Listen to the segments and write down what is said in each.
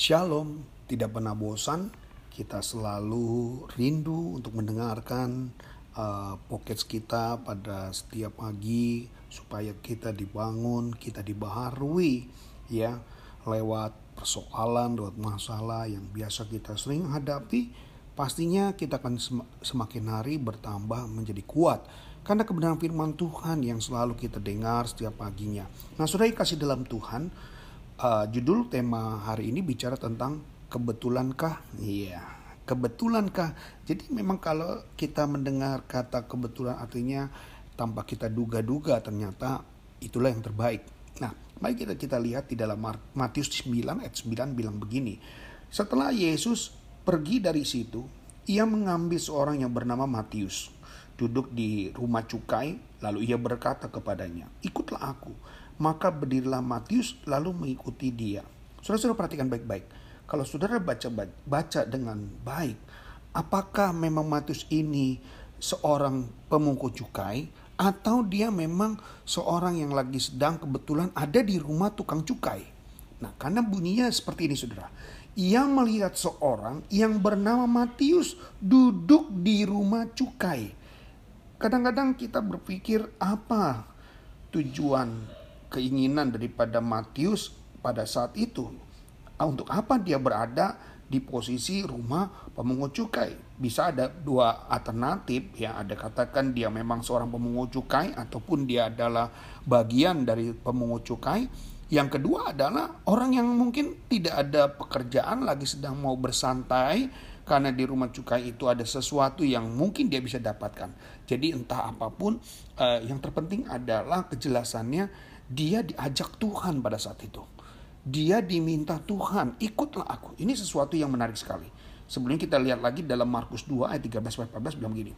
Shalom, tidak pernah bosan. Kita selalu rindu untuk mendengarkan uh, podcast kita pada setiap pagi supaya kita dibangun, kita dibaharui ya lewat persoalan, lewat masalah yang biasa kita sering hadapi. Pastinya kita akan semakin hari bertambah menjadi kuat karena kebenaran firman Tuhan yang selalu kita dengar setiap paginya. Nah, sudah kasih dalam Tuhan, uh, judul tema hari ini bicara tentang kebetulankah? Iya, kebetulankah? Jadi memang kalau kita mendengar kata kebetulan artinya tanpa kita duga-duga ternyata itulah yang terbaik. Nah, mari kita kita lihat di dalam Matius 9 ayat 9 bilang begini. Setelah Yesus pergi dari situ, ia mengambil seorang yang bernama Matius duduk di rumah cukai, lalu ia berkata kepadanya, "Ikutlah aku." Maka berdirilah Matius lalu mengikuti dia. Saudara-saudara perhatikan baik-baik. Kalau saudara baca baca dengan baik, apakah memang Matius ini seorang pemungut cukai atau dia memang seorang yang lagi sedang kebetulan ada di rumah tukang cukai? Nah, karena bunyinya seperti ini Saudara. Ia melihat seorang yang bernama Matius duduk di rumah cukai. Kadang-kadang kita berpikir apa tujuan keinginan daripada Matius pada saat itu. Ah, untuk apa dia berada di posisi rumah pemungut cukai? Bisa ada dua alternatif ya, ada katakan dia memang seorang pemungut cukai ataupun dia adalah bagian dari pemungut cukai. Yang kedua adalah orang yang mungkin tidak ada pekerjaan lagi sedang mau bersantai karena di rumah cukai itu ada sesuatu yang mungkin dia bisa dapatkan. Jadi entah apa pun eh, yang terpenting adalah kejelasannya dia diajak Tuhan pada saat itu. Dia diminta Tuhan, ikutlah aku. Ini sesuatu yang menarik sekali. Sebelumnya kita lihat lagi dalam Markus 2 ayat 13 14 bilang begini.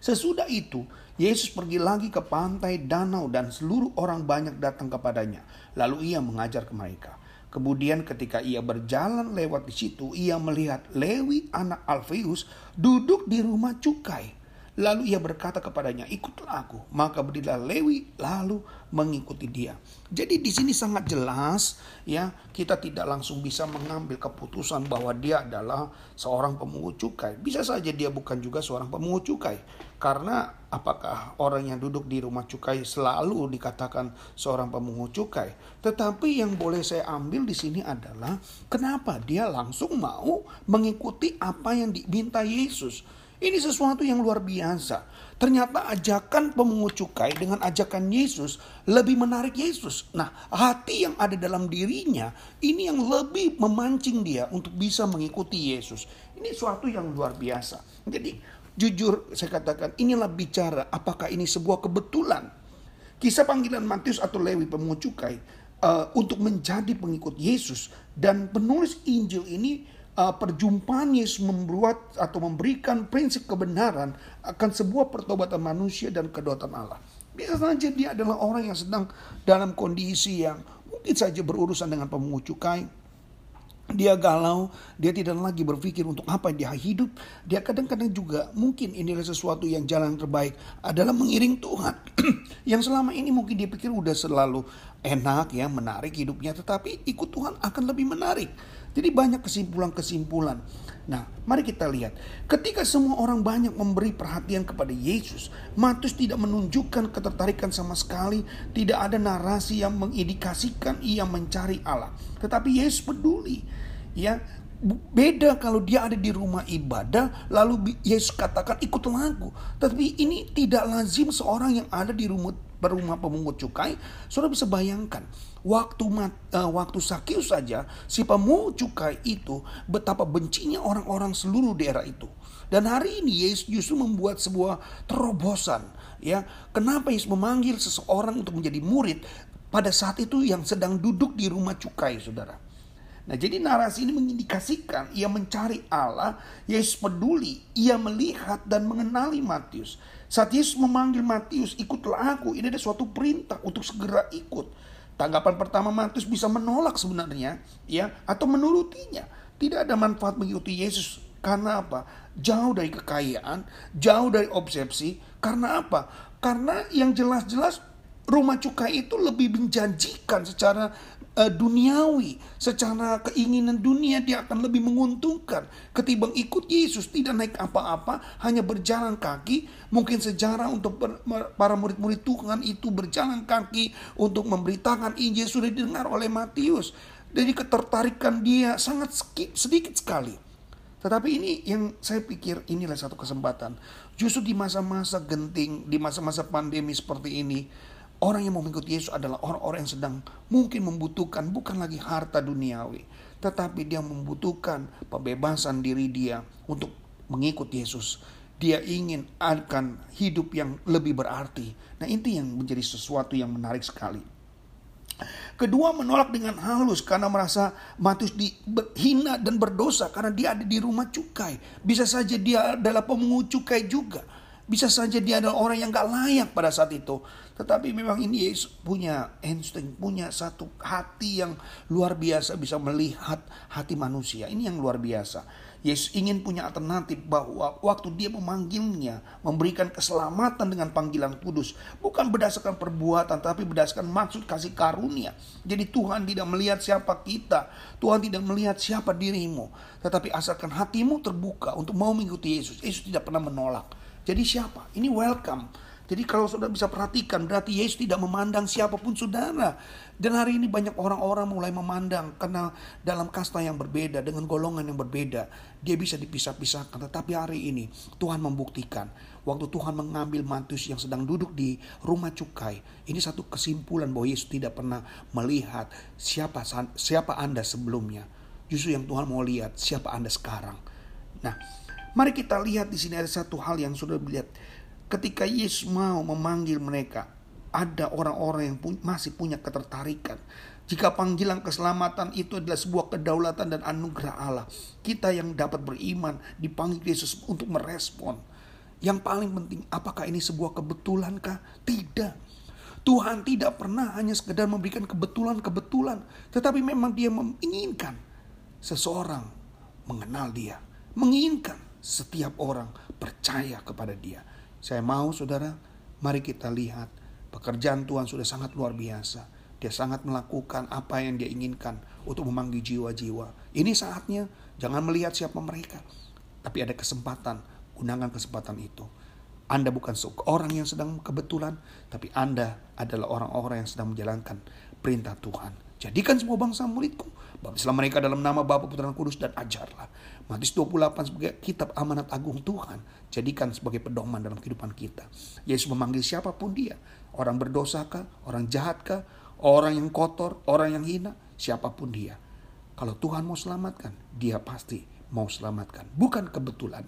Sesudah itu, Yesus pergi lagi ke pantai danau dan seluruh orang banyak datang kepadanya. Lalu ia mengajar ke mereka. Kemudian ketika ia berjalan lewat di situ, ia melihat Lewi anak Alfeus duduk di rumah cukai Lalu ia berkata kepadanya, ikutlah aku. Maka berdirilah Lewi lalu mengikuti dia. Jadi di sini sangat jelas ya kita tidak langsung bisa mengambil keputusan bahwa dia adalah seorang pemungut cukai. Bisa saja dia bukan juga seorang pemungut cukai. Karena apakah orang yang duduk di rumah cukai selalu dikatakan seorang pemungut cukai. Tetapi yang boleh saya ambil di sini adalah kenapa dia langsung mau mengikuti apa yang diminta Yesus. Ini sesuatu yang luar biasa. Ternyata ajakan pemungut cukai dengan ajakan Yesus lebih menarik Yesus. Nah, hati yang ada dalam dirinya ini yang lebih memancing dia untuk bisa mengikuti Yesus. Ini sesuatu yang luar biasa. Jadi, jujur saya katakan inilah bicara apakah ini sebuah kebetulan. Kisah panggilan Matius atau Lewi pemungut cukai uh, untuk menjadi pengikut Yesus dan penulis Injil ini uh, perjumpaan Yesus membuat atau memberikan prinsip kebenaran akan sebuah pertobatan manusia dan kedaulatan Allah. Bisa saja dia adalah orang yang sedang dalam kondisi yang mungkin saja berurusan dengan pemungut cukai, dia galau, dia tidak lagi berpikir untuk apa dia hidup. Dia kadang-kadang juga mungkin inilah sesuatu yang jalan terbaik adalah mengiring Tuhan. yang selama ini mungkin dia pikir udah selalu enak ya, menarik hidupnya, tetapi ikut Tuhan akan lebih menarik. Jadi banyak kesimpulan-kesimpulan. Nah, mari kita lihat. Ketika semua orang banyak memberi perhatian kepada Yesus, Matius tidak menunjukkan ketertarikan sama sekali. Tidak ada narasi yang mengindikasikan ia mencari Allah. Tetapi Yesus peduli. Ya, beda kalau dia ada di rumah ibadah lalu Yesus katakan ikutlah aku. Tapi ini tidak lazim seorang yang ada di rumah berumah pemungut cukai, saudara bisa bayangkan waktu uh, waktu Sakius saja si pemungut cukai itu betapa bencinya orang-orang seluruh daerah itu. Dan hari ini Yesus justru membuat sebuah terobosan, ya. Kenapa Yesus memanggil seseorang untuk menjadi murid pada saat itu yang sedang duduk di rumah cukai, Saudara? Nah, jadi narasi ini mengindikasikan ia mencari Allah, Yesus peduli, ia melihat dan mengenali Matius. Saat Yesus memanggil Matius, ikutlah aku. Ini ada suatu perintah untuk segera ikut. Tanggapan pertama Matius bisa menolak sebenarnya, ya, atau menurutinya. Tidak ada manfaat mengikuti Yesus karena apa? Jauh dari kekayaan, jauh dari obsesi. Karena apa? Karena yang jelas-jelas rumah cukai itu lebih menjanjikan secara uh, duniawi, secara keinginan dunia dia akan lebih menguntungkan ketimbang ikut Yesus tidak naik apa-apa, hanya berjalan kaki. Mungkin sejarah untuk para murid-murid Tuhan itu berjalan kaki untuk memberitakan Injil sudah didengar oleh Matius. Jadi ketertarikan dia sangat sedikit sekali. Tetapi ini yang saya pikir inilah satu kesempatan. Justru di masa-masa genting, di masa-masa pandemi seperti ini, orang yang mau mengikuti Yesus adalah orang-orang yang sedang mungkin membutuhkan bukan lagi harta duniawi, tetapi dia membutuhkan pembebasan diri dia untuk mengikuti Yesus. Dia ingin akan hidup yang lebih berarti. Nah, ini yang menjadi sesuatu yang menarik sekali. Kedua menolak dengan halus karena merasa Matius dihina dan berdosa karena dia ada di rumah cukai. Bisa saja dia adalah pemungut cukai juga. Bisa saja dia adalah orang yang gak layak pada saat itu. Tetapi memang ini Yesus punya insting, punya satu hati yang luar biasa bisa melihat hati manusia. Ini yang luar biasa. Yesus ingin punya alternatif bahwa waktu dia memanggilnya, memberikan keselamatan dengan panggilan kudus. Bukan berdasarkan perbuatan, tapi berdasarkan maksud kasih karunia. Jadi Tuhan tidak melihat siapa kita. Tuhan tidak melihat siapa dirimu. Tetapi asalkan hatimu terbuka untuk mau mengikuti Yesus. Yesus tidak pernah menolak. Jadi siapa? Ini welcome. Jadi kalau saudara bisa perhatikan berarti Yesus tidak memandang siapa pun saudara. Dan hari ini banyak orang-orang mulai memandang karena dalam kasta yang berbeda dengan golongan yang berbeda. Dia bisa dipisah-pisahkan. Tetapi hari ini Tuhan membuktikan waktu Tuhan mengambil Matius yang sedang duduk di rumah cukai. Ini satu kesimpulan bahwa Yesus tidak pernah melihat siapa siapa Anda sebelumnya. Justru yang Tuhan mau lihat siapa Anda sekarang. Nah, mari kita lihat di sini ada satu hal yang sudah dilihat ketika Yesus mau memanggil mereka, ada orang-orang yang masih punya ketertarikan. Jika panggilan keselamatan itu adalah sebuah kedaulatan dan anugerah Allah, kita yang dapat beriman dipanggil Yesus untuk merespon. Yang paling penting, apakah ini sebuah kebetulankah? Tidak. Tuhan tidak pernah hanya sekedar memberikan kebetulan-kebetulan, tetapi memang dia menginginkan seseorang mengenal dia, menginginkan setiap orang percaya kepada dia. Saya mau saudara, mari kita lihat pekerjaan Tuhan sudah sangat luar biasa. Dia sangat melakukan apa yang dia inginkan untuk memanggil jiwa-jiwa. Ini saatnya jangan melihat siapa mereka. Tapi ada kesempatan, gunakan kesempatan itu. Anda bukan seorang yang sedang kebetulan, tapi Anda adalah orang-orang yang sedang menjalankan perintah Tuhan. Jadikan semua bangsa muridku. Baptislah mereka dalam nama Bapa Putra Kudus dan ajarlah. Matius 28 sebagai kitab amanat agung Tuhan. Jadikan sebagai pedoman dalam kehidupan kita. Yesus memanggil siapa pun dia. Orang berdosa kah? Orang jahat kah? Orang yang kotor? Orang yang hina? Siapa pun dia. Kalau Tuhan mau selamatkan, dia pasti mau selamatkan. Bukan kebetulan.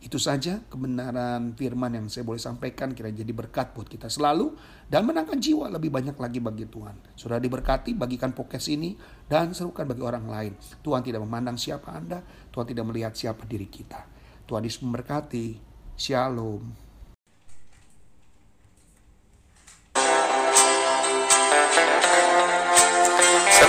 Itu saja kebenaran firman yang saya boleh sampaikan kira jadi berkat buat kita selalu dan menangkan jiwa lebih banyak lagi bagi Tuhan. Sudah diberkati, bagikan podcast ini dan serukan bagi orang lain. Tuhan tidak memandang siapa Anda, Tuhan tidak melihat siapa diri kita. Tuhan Yesus memberkati. Shalom.